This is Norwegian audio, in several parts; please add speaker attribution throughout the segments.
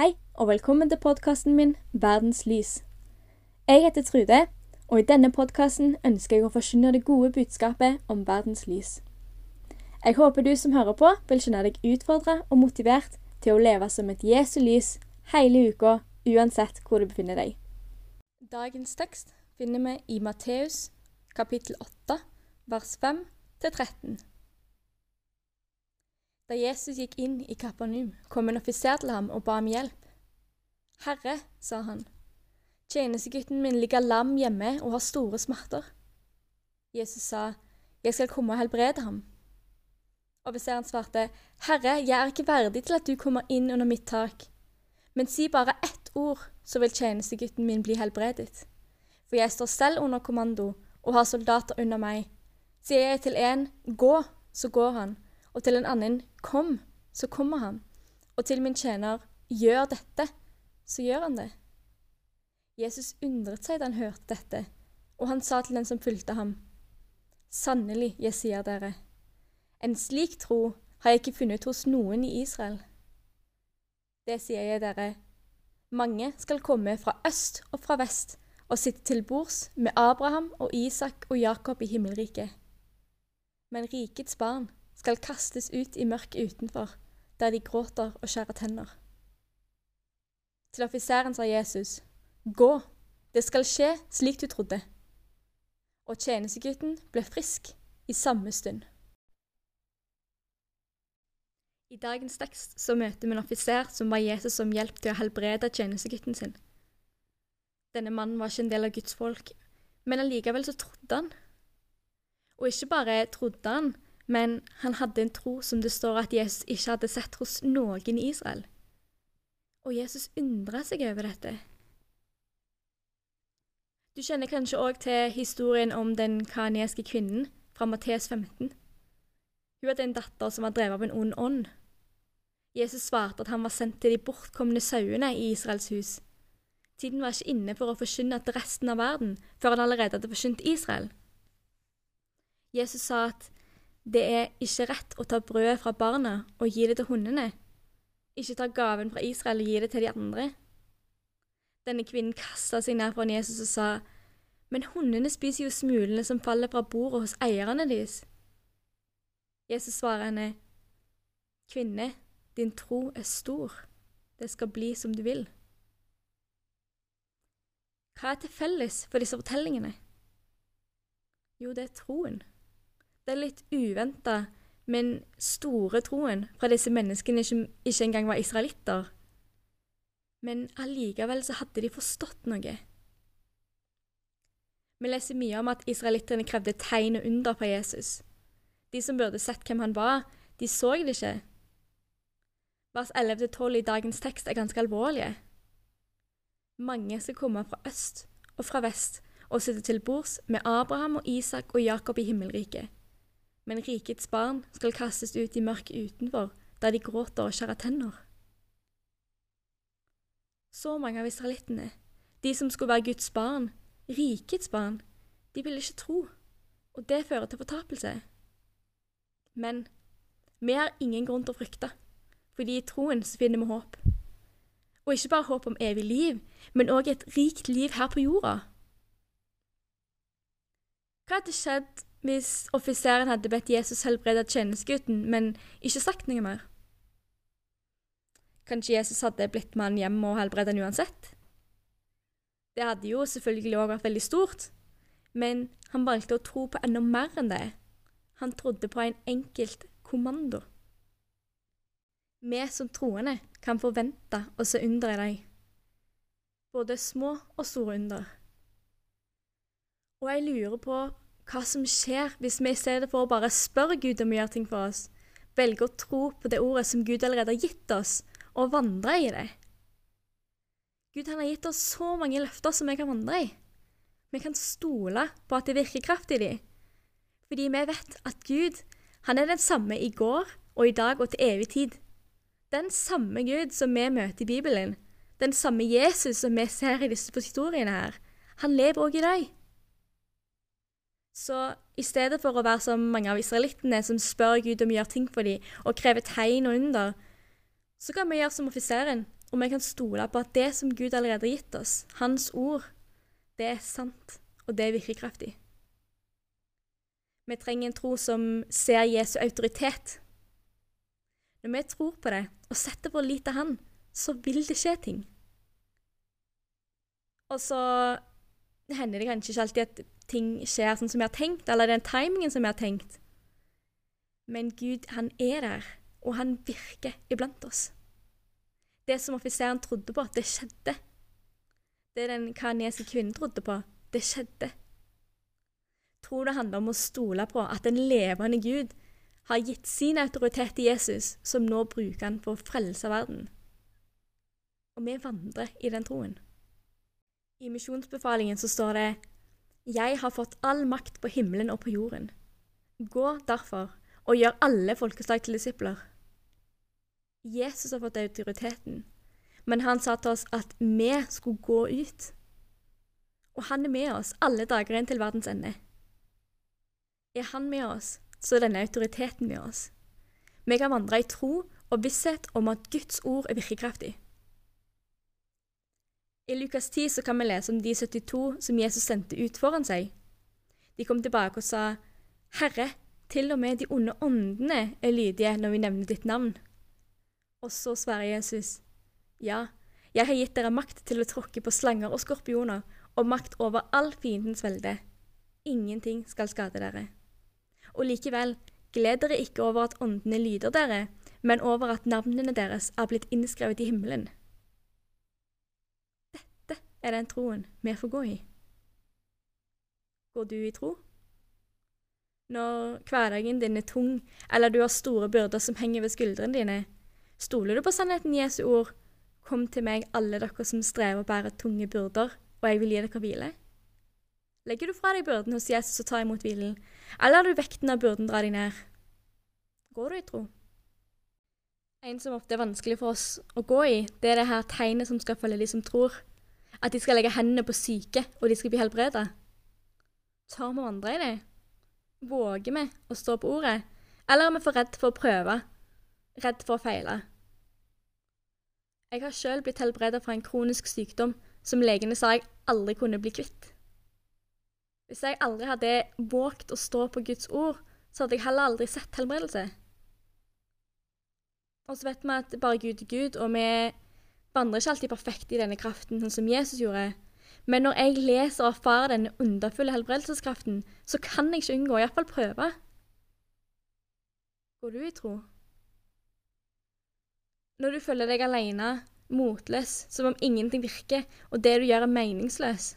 Speaker 1: Hei, og velkommen til podkasten min Verdens lys. Jeg heter Trude, og i denne podkasten ønsker jeg å forkynne det gode budskapet om verdens lys. Jeg håper du som hører på, vil kjenne deg utfordra og motivert til å leve som et Jesu lys hele uka, uansett hvor du befinner deg. Dagens tekst finner vi i Matteus kapittel 8, vers 5 13. Da Jesus gikk inn i Kapernaum, kom en offiser til ham og ba om hjelp. Herre, sa han, tjenestegutten min ligger lam hjemme og har store smerter. Jesus sa, Jeg skal komme og helbrede ham. Offiseren svarte, Herre, jeg er ikke verdig til at du kommer inn under mitt tak, men si bare ett ord, så vil tjenestegutten min bli helbredet. For jeg står selv under kommando og har soldater under meg. Sier jeg til en, gå, så går han og til en annen 'Kom', så kommer han. Og til min tjener 'Gjør dette', så gjør han det. Jesus undret seg da han hørte dette, og han sa til den som fulgte ham, Sannelig, jeg sier dere, en slik tro har jeg ikke funnet hos noen i Israel. Det sier jeg dere, mange skal komme fra øst og fra vest og sitte til bords med Abraham og Isak og Jakob i himmelriket. Men rikets barn skal kastes ut i mørket utenfor, der de gråter og skjærer tenner. Til offiseren sa Jesus, Gå, det skal skje slik du trodde. Og tjenestegutten ble frisk i samme stund. I dagens tekst så møter vi en offiser som var Jesus som hjelp til å helbrede tjenestegutten sin. Denne mannen var ikke en del av Guds folk, men allikevel så trodde han. Og ikke bare trodde han, men han hadde en tro som det står at Jesus ikke hadde sett hos noen i Israel. Og Jesus undra seg over dette. Du kjenner kanskje òg til historien om den kaneske kvinnen fra Matteus 15. Hun hadde en datter som var drevet av en ond ånd. Jesus svarte at han var sendt til de bortkomne sauene i Israels hus. Tiden var ikke inne for å forkynne til resten av verden før han allerede hadde forkynt Israel. Jesus sa at det er ikke rett å ta brødet fra barna og gi det til hundene. Ikke ta gaven fra Israel og gi det til de andre. Denne kvinnen kasta seg ned foran Jesus og sa, Men hundene spiser jo smulene som faller fra bordet hos eierne deres. Jesus svarer henne, Kvinne, din tro er stor. Det skal bli som du vil. Hva er til felles for disse fortellingene? Jo, det er troen det litt uventa, men store troen fra disse menneskene som ikke engang var israelitter. Men allikevel så hadde de forstått noe. Vi leser mye om at israelittene krevde tegn og under på Jesus. De som burde sett hvem han var, de så det ikke. Vers 11-12 i dagens tekst er ganske alvorlige. Mange skal komme fra øst og fra vest og sitte til bords med Abraham og Isak og Jakob i himmelriket men rikets barn skal kastes ut i mørket utenfor, der de gråter og skjærer tenner. Så mange av israelittene, de som skulle være Guds barn, rikets barn, de ville ikke tro, og det fører til fortapelse. Men vi har ingen grunn til å frykte, fordi i troen så finner vi håp. Og ikke bare håp om evig liv, men òg et rikt liv her på jorda. Hva hadde skjedd hvis offiseren hadde bedt Jesus helbrede tjenestegutten, men ikke sagt noe mer? Kanskje Jesus hadde blitt med han hjem og helbredet han uansett? Det hadde jo selvfølgelig òg vært veldig stort, men han valgte å tro på enda mer enn det. Han trodde på en enkelt kommando. Vi som troende kan forvente å se under i deg, både små og store under. Og jeg lurer på hva som skjer hvis vi i stedet for å bare spørre Gud om å gjøre ting for oss, velger å tro på det ordet som Gud allerede har gitt oss, og vandre i det. Gud han har gitt oss så mange løfter som vi kan vandre i. Vi kan stole på at det virker kraft i dem. Fordi vi vet at Gud han er den samme i går og i dag og til evig tid. Den samme Gud som vi møter i Bibelen, den samme Jesus som vi ser i disse historiene her, han lever òg i deg. Så i stedet for å være som mange av israelittene som spør Gud om å gjøre ting for dem, og krever tegn og under, så kan vi gjøre som offiseren og vi kan stole på at det som Gud allerede har gitt oss, Hans ord, det er sant, og det er virkekraftig. Vi trenger en tro som ser Jesu autoritet. Når vi tror på det og setter vår lit til Han, så vil det skje ting. Og så hender det kanskje ikke alltid at ting skjer sånn som vi har tenkt, eller den timingen som vi har tenkt. Men Gud, han er der, og han virker iblant oss. Det som offiseren trodde på, det skjedde. Det den kanesiske kvinnen trodde på, det skjedde. Tror det handler om å stole på at en levende Gud har gitt sin autoritet til Jesus, som nå bruker han for å frelse verden. Og vi vandrer i den troen. I misjonsbefalingen så står det Jeg har fått all makt på himmelen og på jorden. Gå derfor og gjør alle folkeslag til disipler. Jesus har fått autoriteten, men han sa til oss at vi skulle gå ut. Og han er med oss alle dager inn til verdens ende. Er han med oss, så er denne autoriteten med oss. Vi kan vandre i tro og visshet om at Guds ord er virkekraftig. I Lukas 10 så kan vi lese om de 72 som Jesus sendte ut foran seg. De kom tilbake og sa, Herre, til og med de onde åndene er lydige når vi nevner ditt navn. Og så svarer Jesus, Ja, jeg har gitt dere makt til å tråkke på slanger og skorpioner, og makt over all fiendens velde. Ingenting skal skade dere. Og likevel, gled dere ikke over at åndene lyder dere, men over at navnene deres er blitt innskrevet i himmelen er den troen vi får gå i. Går du i tro? Når hverdagen din er tung, eller du har store byrder som henger ved skuldrene dine, stoler du på sannheten Jesu ord? Kom til meg, alle dere som strever og bærer tunge byrder, og jeg vil gi dere hvile. Legger du fra deg byrden hos Jesus og tar imot hvilen, eller lar du vekten av byrden dra deg ned? Går du i tro? En som ofte er vanskelig for oss å gå i, det er det her tegnet som skal følge de som tror at de skal legge hendene på syke, og de skal bli helbredet? Tar vi andre i det? Våger vi å stå på ordet, eller er vi for redd for å prøve, redd for å feile? Jeg har sjøl blitt helbredet fra en kronisk sykdom som legene sa jeg aldri kunne bli kvitt. Hvis jeg aldri hadde våget å stå på Guds ord, så hadde jeg heller aldri sett helbredelse. Og så vet vi at bare Gud er Gud, og vi vandrer ikke alltid perfekt i denne kraften, sånn som Jesus gjorde. Men når jeg leser og erfarer denne underfulle helbredelseskraften, så kan jeg ikke unngå å iallfall prøve. Går du i tro? Når du føler deg alene, motløs, som om ingenting virker, og det du gjør er meningsløs,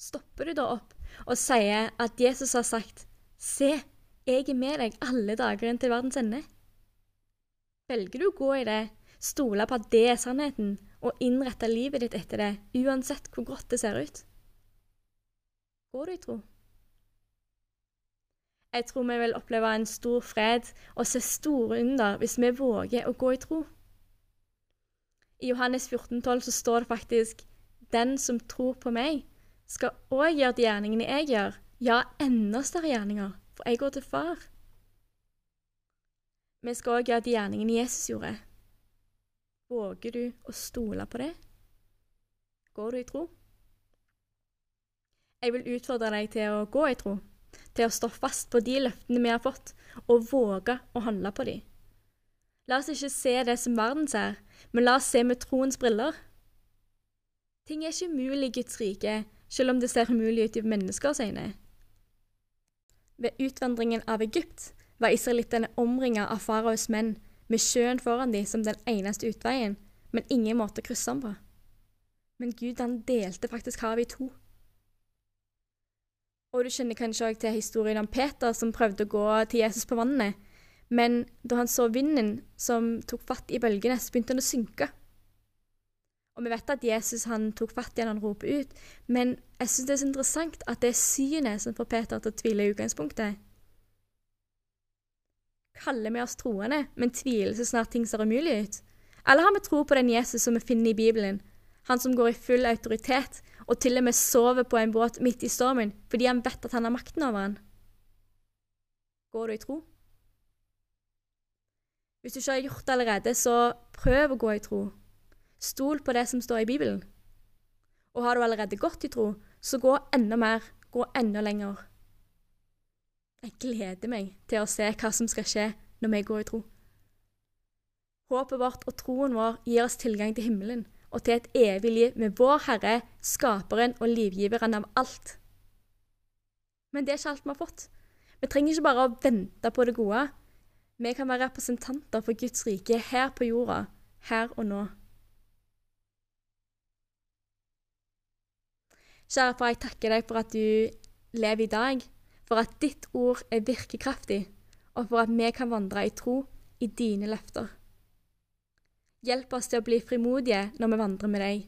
Speaker 1: stopper du da opp og sier at Jesus har sagt, Se, jeg er med deg alle dager inn til verdens ende? Velger du å gå i det stole på at det er sannheten, og innrette livet ditt etter det, uansett hvor godt det ser ut? Går du i tro? Jeg tror vi vil oppleve en stor fred og se store under hvis vi våger å gå i tro. I Johannes 14, 12 så står det faktisk den som tror på meg, skal òg gjøre de gjerningene jeg gjør, ja, enda større gjerninger, for jeg går til far. Vi skal òg gjøre de gjerningene Jesus gjorde. Våger du å stole på det? Går du i tro? Jeg vil utfordre deg til å gå i tro, til å stå fast på de løftene vi har fått, og våge å handle på dem. La oss ikke se det som verden ser, men la oss se med troens briller. Ting er ikke umulig i Guds rike, selv om det ser umulig ut i menneskers øyne. Ved utvandringen av Egypt var israelittene omringet av faraos menn med sjøen foran dem som den eneste utveien, men ingen måte å krysse den på. Men Gud han delte faktisk havet i to. Og du kjenner kanskje òg til historien om Peter som prøvde å gå til Jesus på vannet, men da han så vinden som tok fatt i bølgene, så begynte han å synke. Og vi vet at Jesus han tok fatt i han og roper ut, men jeg syns det er så interessant at det er synet som får Peter til å tvile i utgangspunktet kaller vi oss troende, men tviler så snart ting ser umulig ut? Eller har vi tro på den Jesus som vi finner i Bibelen, han som går i full autoritet og til og med sover på en båt midt i stormen fordi han vet at han har makten over han? Går du i tro? Hvis du ikke har gjort det allerede, så prøv å gå i tro. Stol på det som står i Bibelen. Og har du allerede gått i tro, så gå enda mer, gå enda lenger. Jeg gleder meg til å se hva som skal skje når vi går i tro. Håpet vårt og troen vår gir oss tilgang til himmelen og til et evig liv med vår Herre, skaperen og livgiveren av alt. Men det er ikke alt vi har fått. Vi trenger ikke bare å vente på det gode. Vi kan være representanter for Guds rike her på jorda, her og nå. Kjære far, jeg takker deg for at du lever i dag, for at ditt ord er virkekraftig, og for at vi kan vandre i tro i dine løfter. Hjelp oss til å bli frimodige når vi vandrer med deg,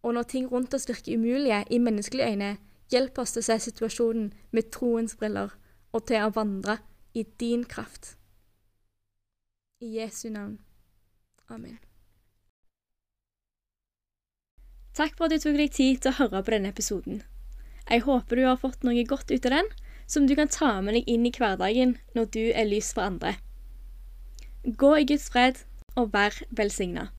Speaker 1: og når ting rundt oss virker umulige i menneskelige øyne, hjelp oss til å se situasjonen med troens briller og til å vandre i din kraft. I Jesu navn. Amen. Takk for at du tok deg tid til å høre på denne episoden. Jeg håper du har fått noe godt ut av den, som du kan ta med deg inn i hverdagen når du er lys for andre. Gå i Guds fred og vær velsigna.